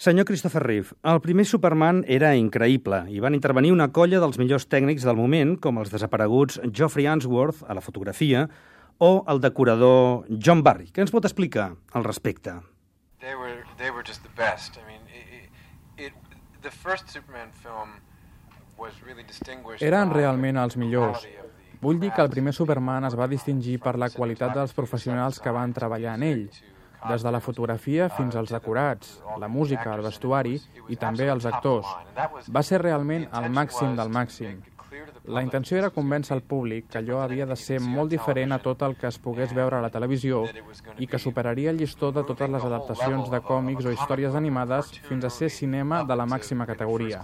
Senyor Christopher Reeve, el primer Superman era increïble i van intervenir una colla dels millors tècnics del moment, com els desapareguts Geoffrey Answorth a la fotografia o el decorador John Barry. Què ens pot explicar al respecte? They were, they were just the best. I mean, it, it, the first Superman film was really distinguished Eren realment els millors. Vull dir que el primer Superman es va distingir per la qualitat dels professionals que van treballar en ell, des de la fotografia fins als decorats, la música, el vestuari i també els actors. Va ser realment el màxim del màxim. La intenció era convèncer el públic que allò havia de ser molt diferent a tot el que es pogués veure a la televisió i que superaria el llistó de totes les adaptacions de còmics o històries animades fins a ser cinema de la màxima categoria.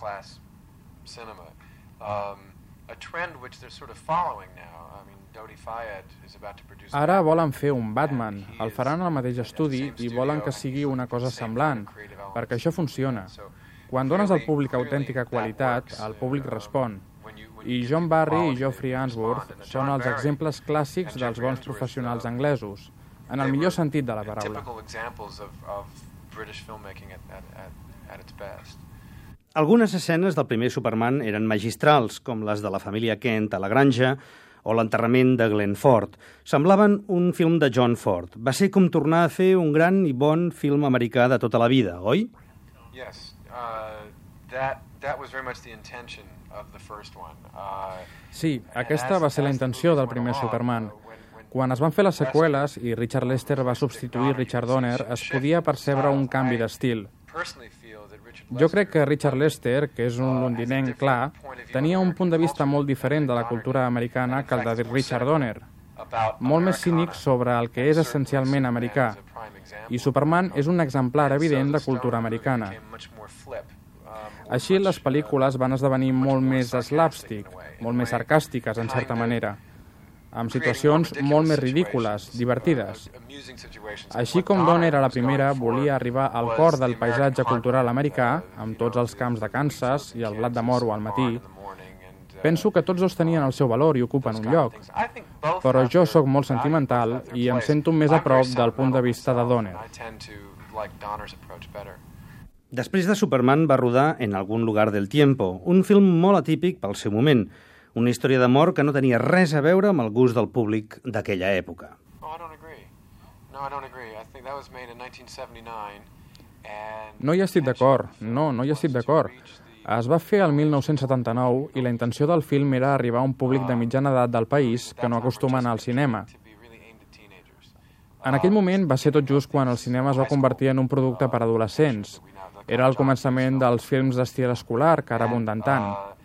Um, a trend which they're sort of following now. I mean, Dodi Fayed is about to produce Ara volen fer un Batman, el faran al mateix estudi i volen que sigui una cosa semblant, perquè això funciona. Quan dones al públic autèntica qualitat, el públic respon. I John Barry i Geoffrey Answorth són els exemples clàssics dels bons professionals anglesos, en el millor sentit de la paraula. Algunes escenes del primer Superman eren magistrals, com les de la família Kent a la granja o l'enterrament de Glenn Ford. Semblaven un film de John Ford. Va ser com tornar a fer un gran i bon film americà de tota la vida, oi? Yes, uh, that, that was very much the intention of the first one. Uh, Sí, aquesta va ser la intenció del primer Superman. Quan es van fer les seqüeles i Richard Lester va substituir Richard Donner, es podia percebre un canvi d'estil. Jo crec que Richard Lester, que és un londinenc clar, tenia un punt de vista molt diferent de la cultura americana que el de Richard Donner, molt més cínic sobre el que és essencialment americà. I Superman és un exemplar evident de cultura americana. Així, les pel·lícules van esdevenir molt més slapstick, molt més sarcàstiques, en certa manera, amb situacions molt més ridícules, divertides. Així com Donner a la primera volia arribar al cor del paisatge cultural americà, amb tots els camps de Kansas i el blat de moro al matí, penso que tots dos tenien el seu valor i ocupen un lloc. Però jo sóc molt sentimental i em sento més a prop del punt de vista de Donner. Després de Superman va rodar En algun lugar del tiempo, un film molt atípic pel seu moment, una història d'amor que no tenia res a veure amb el gust del públic d'aquella època. Oh. No, I don't agree. I think that was made in 1979 and No hi estic d'acord, no, no hi estic d'acord. Es va fer el 1979 i la intenció del film era arribar a un públic de mitjana edat del país que no acostuma a anar al cinema. En aquell moment va ser tot just quan el cinema es va convertir en un producte per a adolescents. Era el començament dels films d'estil escolar, que ara abunden tant.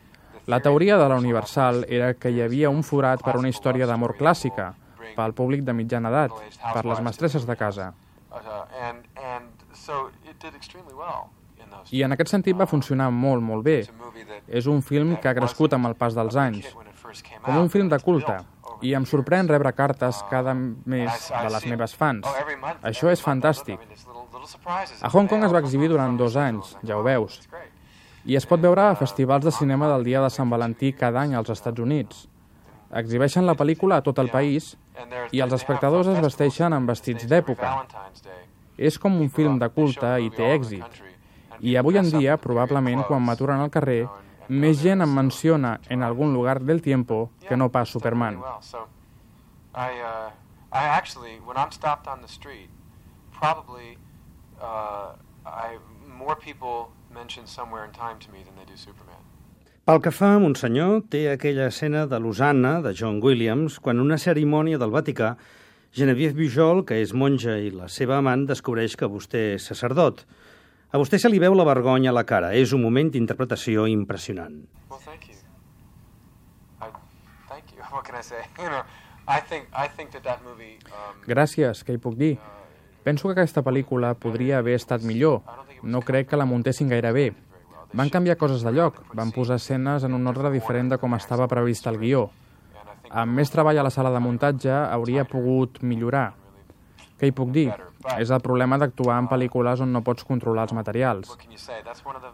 La teoria de la Universal era que hi havia un forat per una història d'amor clàssica, pel públic de mitjana edat, per les mestresses de casa. I en aquest sentit va funcionar molt, molt bé. És un film que ha crescut amb el pas dels anys, com un film de culte, i em sorprèn rebre cartes cada mes de les meves fans. Això és fantàstic. A Hong Kong es va exhibir durant dos anys, ja ho veus. I es pot veure a festivals de cinema del dia de Sant Valentí cada any als Estats Units. Exhibeixen la pel·lícula a tot el país i els espectadors es vesteixen amb vestits d'època. És com un film de culte i té èxit. I avui en dia, probablement, quan m'aturen al carrer, més gent em menciona en algun lugar del tiempo que no pas Superman. I, uh, actually, when I'm stopped on the street, probably uh, I more people mention Somewhere in Time to me than they do Superman. Pel que fa a Monsenyor, té aquella escena de Losanna, de John Williams, quan en una cerimònia del Vaticà, Genevieve Bujol, que és monja i la seva amant, descobreix que vostè és sacerdot. A vostè se li veu la vergonya a la cara. És un moment d'interpretació impressionant. Well, thank you. I, thank you. What can I say? You know, I think I think that that movie. Um, Gràcies, què hi puc dir? Penso que aquesta pel·lícula podria haver estat millor. No crec que la muntessin gaire bé. Van canviar coses de lloc, van posar escenes en un ordre diferent de com estava previst el guió. Amb més treball a la sala de muntatge hauria pogut millorar. Què hi puc dir? És el problema d'actuar en pel·lícules on no pots controlar els materials.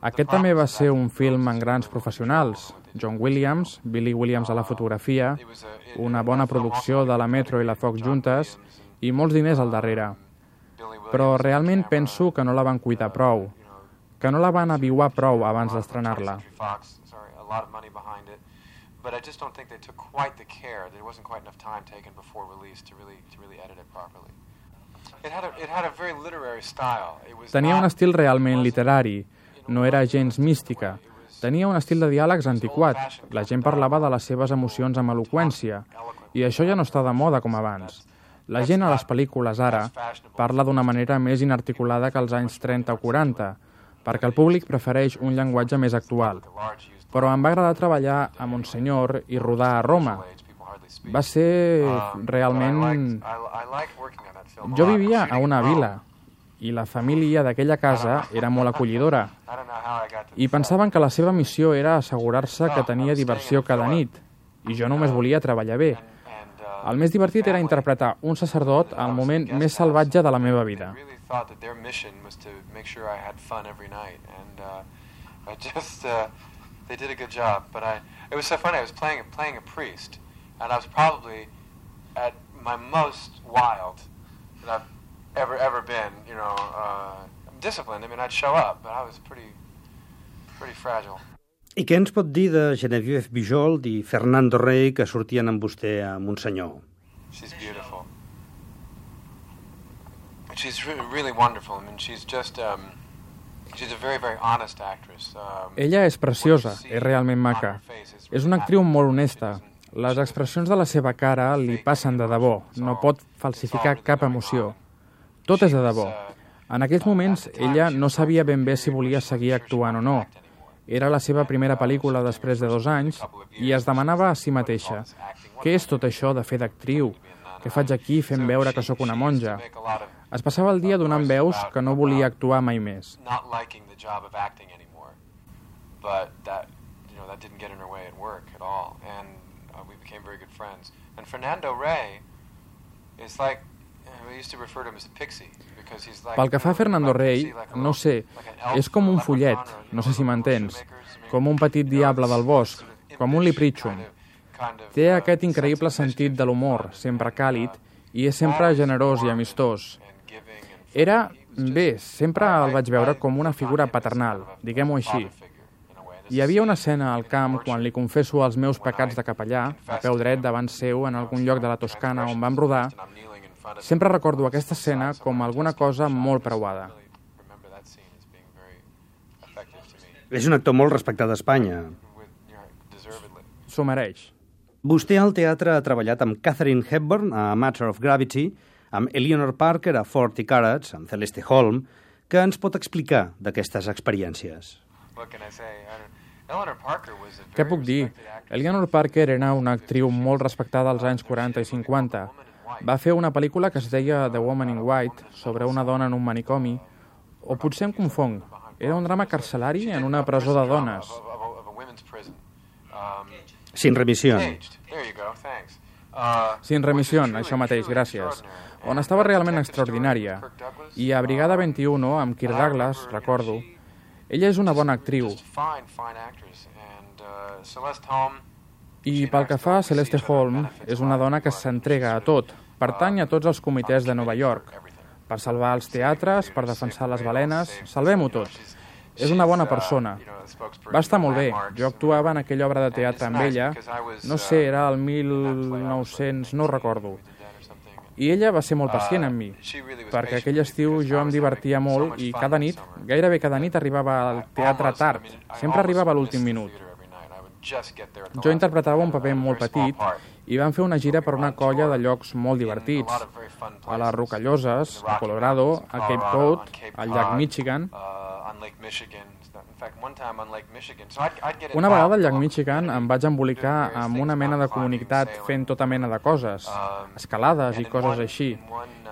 Aquest també va ser un film amb grans professionals. John Williams, Billy Williams a la fotografia, una bona producció de la Metro i la Fox juntes i molts diners al darrere. Però realment penso que no la van cuidar prou. que no la van aviuar prou abans d'estrenar-la. But I just don't think they took quite the care. There wasn't quite enough time taken before release to really, to really edit it properly. Tenia un estil realment literari, no era gens mística. Tenia un estil de diàlegs antiquat. La gent parlava de les seves emocions amb eloqüència, i això ja no està de moda com abans. La gent a les pel·lícules ara parla d'una manera més inarticulada que als anys 30 o 40, perquè el públic prefereix un llenguatge més actual. Però em va agradar treballar a Monsenyor i rodar a Roma. Va ser realment... Jo vivia a una vila, i la família d'aquella casa era molt acollidora i pensaven que la seva missió era assegurar-se que tenia diversió cada nit i jo només volia treballar bé. El més divertit era interpretar un sacerdot al moment més salvatge de la meva vida. just, uh, they did a good job, but I, it was so funny, I was playing, playing a priest, and I was probably at my most wild that I've ever ever been. You know, uh, disciplined. I mean, I'd show up, but I was pretty pretty fragile. I què ens pot dir de Geneviève Bijol i Fernando Rey que sortien amb vostè a Montsenyor? She's beautiful. She's re really wonderful. I mean, she's just um, she's a very very honest actress. Um, Ella és preciosa, és realment maca. És una actriu molt honesta. Les expressions de la seva cara li passen de debò. No pot falsificar cap emoció. Tot és de debò. En aquells moments, ella no sabia ben bé si volia seguir actuant o no. Era la seva primera pel·lícula després de dos anys i es demanava a si mateixa què és tot això de fer d'actriu? Què faig aquí fent veure que sóc una monja? Es passava el dia donant veus que no volia actuar mai més. But that, you know, that didn't get in her way at work at all. And uh, we became very good friends. And Fernando Rey is like pel que fa a Fernando Rey, no sé, és com un follet, no sé si m'entens, com un petit diable del bosc, com un liprichum. Té aquest increïble sentit de l'humor, sempre càlid, i és sempre generós i amistós. Era, bé, sempre el vaig veure com una figura paternal, diguem-ho així. Hi havia una escena al camp quan li confesso els meus pecats de capellà, a peu dret davant seu en algun lloc de la Toscana on vam rodar, Sempre recordo aquesta escena com alguna cosa molt preuada. És un actor molt respectat a Espanya. S'ho mereix. Vostè al teatre ha treballat amb Catherine Hepburn a Matter of Gravity, amb Eleanor Parker a Forty Carats, amb Celeste Holm. Què ens pot explicar d'aquestes experiències? Què puc dir? Eleanor Parker era una actriu molt respectada als anys 40 i 50 va fer una pel·lícula que es deia The Woman in White, sobre una dona en un manicomi, o potser em confong. Era un drama carcelari en una presó de dones. Sin remissió. Sin remissió, això mateix, gràcies. On estava realment extraordinària. I a Brigada 21, amb Kirk Douglas, recordo, ella és una bona actriu. I pel que fa a Celeste Holm, és una dona que s'entrega a tot, pertany a tots els comitès de Nova York, per salvar els teatres, per defensar les balenes, salvem-ho tot. És una bona persona. Va estar molt bé. Jo actuava en aquella obra de teatre amb ella, no sé, era el 1900, no recordo. I ella va ser molt pacient amb mi, perquè aquell estiu jo em divertia molt i cada nit, gairebé cada nit, arribava al teatre tard. Sempre arribava a l'últim minut. Jo interpretava un paper molt petit i vam fer una gira per una colla de llocs molt divertits. A les Rocalloses, a Colorado, a Cape Cod, al llac Michigan. Una vegada al llac Michigan em vaig embolicar amb una mena de comunitat fent tota mena de coses, escalades i coses així.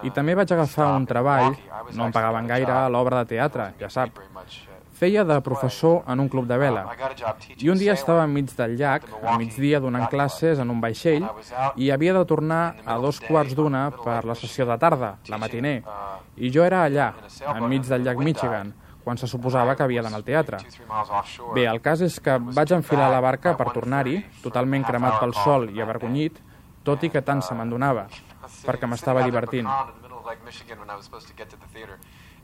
I també vaig agafar un treball, no em pagaven gaire, a l'obra de teatre, ja sap, Feia de professor en un club de vela i un dia estava enmig del llac, a migdia donant classes en un vaixell i havia de tornar a dos quarts d'una per la sessió de tarda, la matiner. I jo era allà, enmig del llac Michigan, quan se suposava que havia d'anar al teatre. Bé, el cas és que vaig enfilar la barca per tornar-hi, totalment cremat pel sol i avergonyit, tot i que tant se me'n donava, perquè m'estava divertint.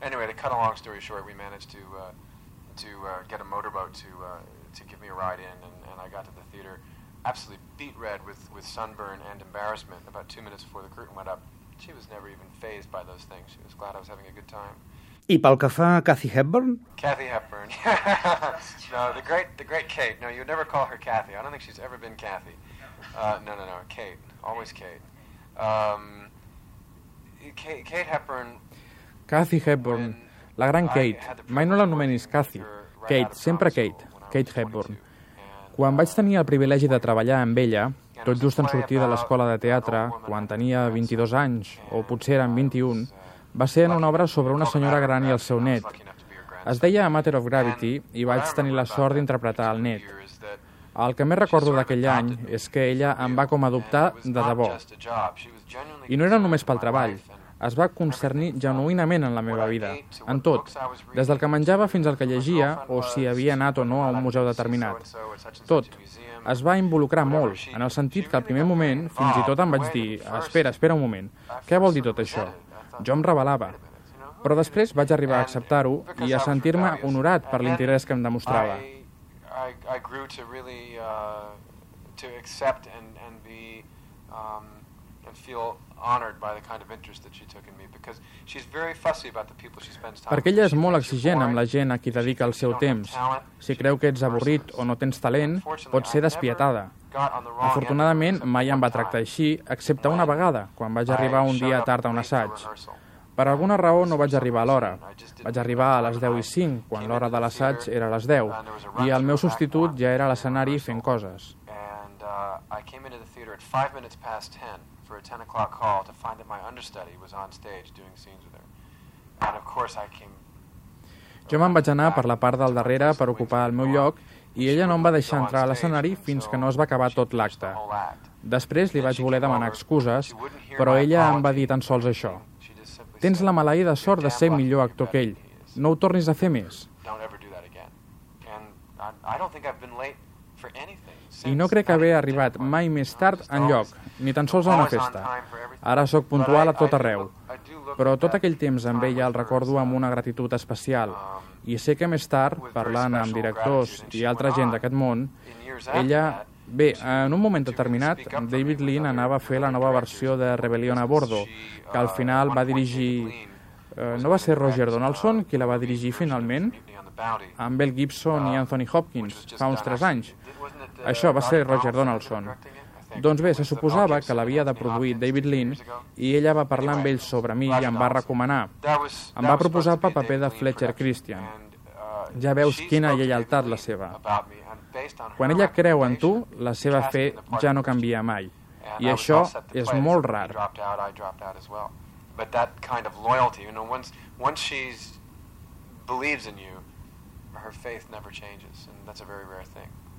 Anyway, to cut a long story short, we managed to uh, to uh, get a motorboat to uh, to give me a ride in, and, and I got to the theater absolutely beat red with, with sunburn and embarrassment about two minutes before the curtain went up. She was never even phased by those things. She was glad I was having a good time. I pel que fa a Kathy Hepburn? Kathy Hepburn. no, the great, the great Kate. No, you'd never call her Kathy. I don't think she's ever been Kathy. Uh, no, no, no, Kate. Always Kate. Um, Kate, Kate Hepburn... Kathy Hepburn, la gran Kate. Mai no l'anomenis Kathy. Kate, sempre Kate. Kate Hepburn. Quan vaig tenir el privilegi de treballar amb ella, tot just en sortir de l'escola de teatre, quan tenia 22 anys, o potser eren 21, va ser en una obra sobre una senyora gran i el seu net. Es deia A Matter of Gravity i vaig tenir la sort d'interpretar el net. El que més recordo d'aquell any és que ella em va com adoptar de debò. I no era només pel treball, es va concernir genuïnament en la meva vida, en tot, des del que menjava fins al que llegia o si havia anat o no a un museu determinat. Tot. Es va involucrar molt, en el sentit que al primer moment fins i tot em vaig dir espera, espera un moment, què vol dir tot això? Jo em revelava. Però després vaig arribar a acceptar-ho i a sentir-me honorat per l'interès que em demostrava. I, I grew to really uh, to accept and, and be um, Perquè ella és molt exigent amb la gent a qui dedica el seu temps. Si creu que ets avorrit o no tens talent, pot ser despietada. Afortunadament, mai em va tractar així, excepte una vegada, quan vaig arribar un dia tard a un assaig. Per alguna raó no vaig arribar a l'hora. Vaig arribar a les 10 i 5, quan l'hora de l'assaig era a les 10, i el meu substitut ja era a l'escenari fent coses. And uh, I came into the theater at 5 minutes past 10 for a 10 o'clock call to find that my understudy was on stage doing scenes with her. And of course I came... Jo me'n vaig anar per la part del darrere per ocupar el meu lloc i ella no em va deixar entrar a l'escenari fins que no es va acabar tot l'acte. Després li vaig voler demanar excuses, però ella em va dir tan sols això. Tens la maleïda sort de ser millor actor que ell. No ho tornis a fer més. I no crec haver arribat mai més tard en lloc, ni tan sols a una festa. Ara sóc puntual a tot arreu. Però tot aquell temps amb ella el recordo amb una gratitud especial. I sé que més tard, parlant amb directors i altra gent d'aquest món, ella... Bé, en un moment determinat, David Lean anava a fer la nova versió de Rebellion a Bordo, que al final va dirigir... Eh, no va ser Roger Donaldson qui la va dirigir finalment? Amb Bill Gibson i Anthony Hopkins, fa uns 3 anys. Això va ser Roger Donaldson. Doncs bé, se suposava que l'havia de produir David Lean i ella va parlar amb ell sobre mi i em va recomanar. Em va proposar el paper de Fletcher Christian. Ja veus quina lleialtat la seva. Quan ella creu en tu, la seva fe ja no canvia mai. I això és molt rar. But that kind of loyalty, you know, once, once she believes in you, her faith never changes, and that's a very rare thing.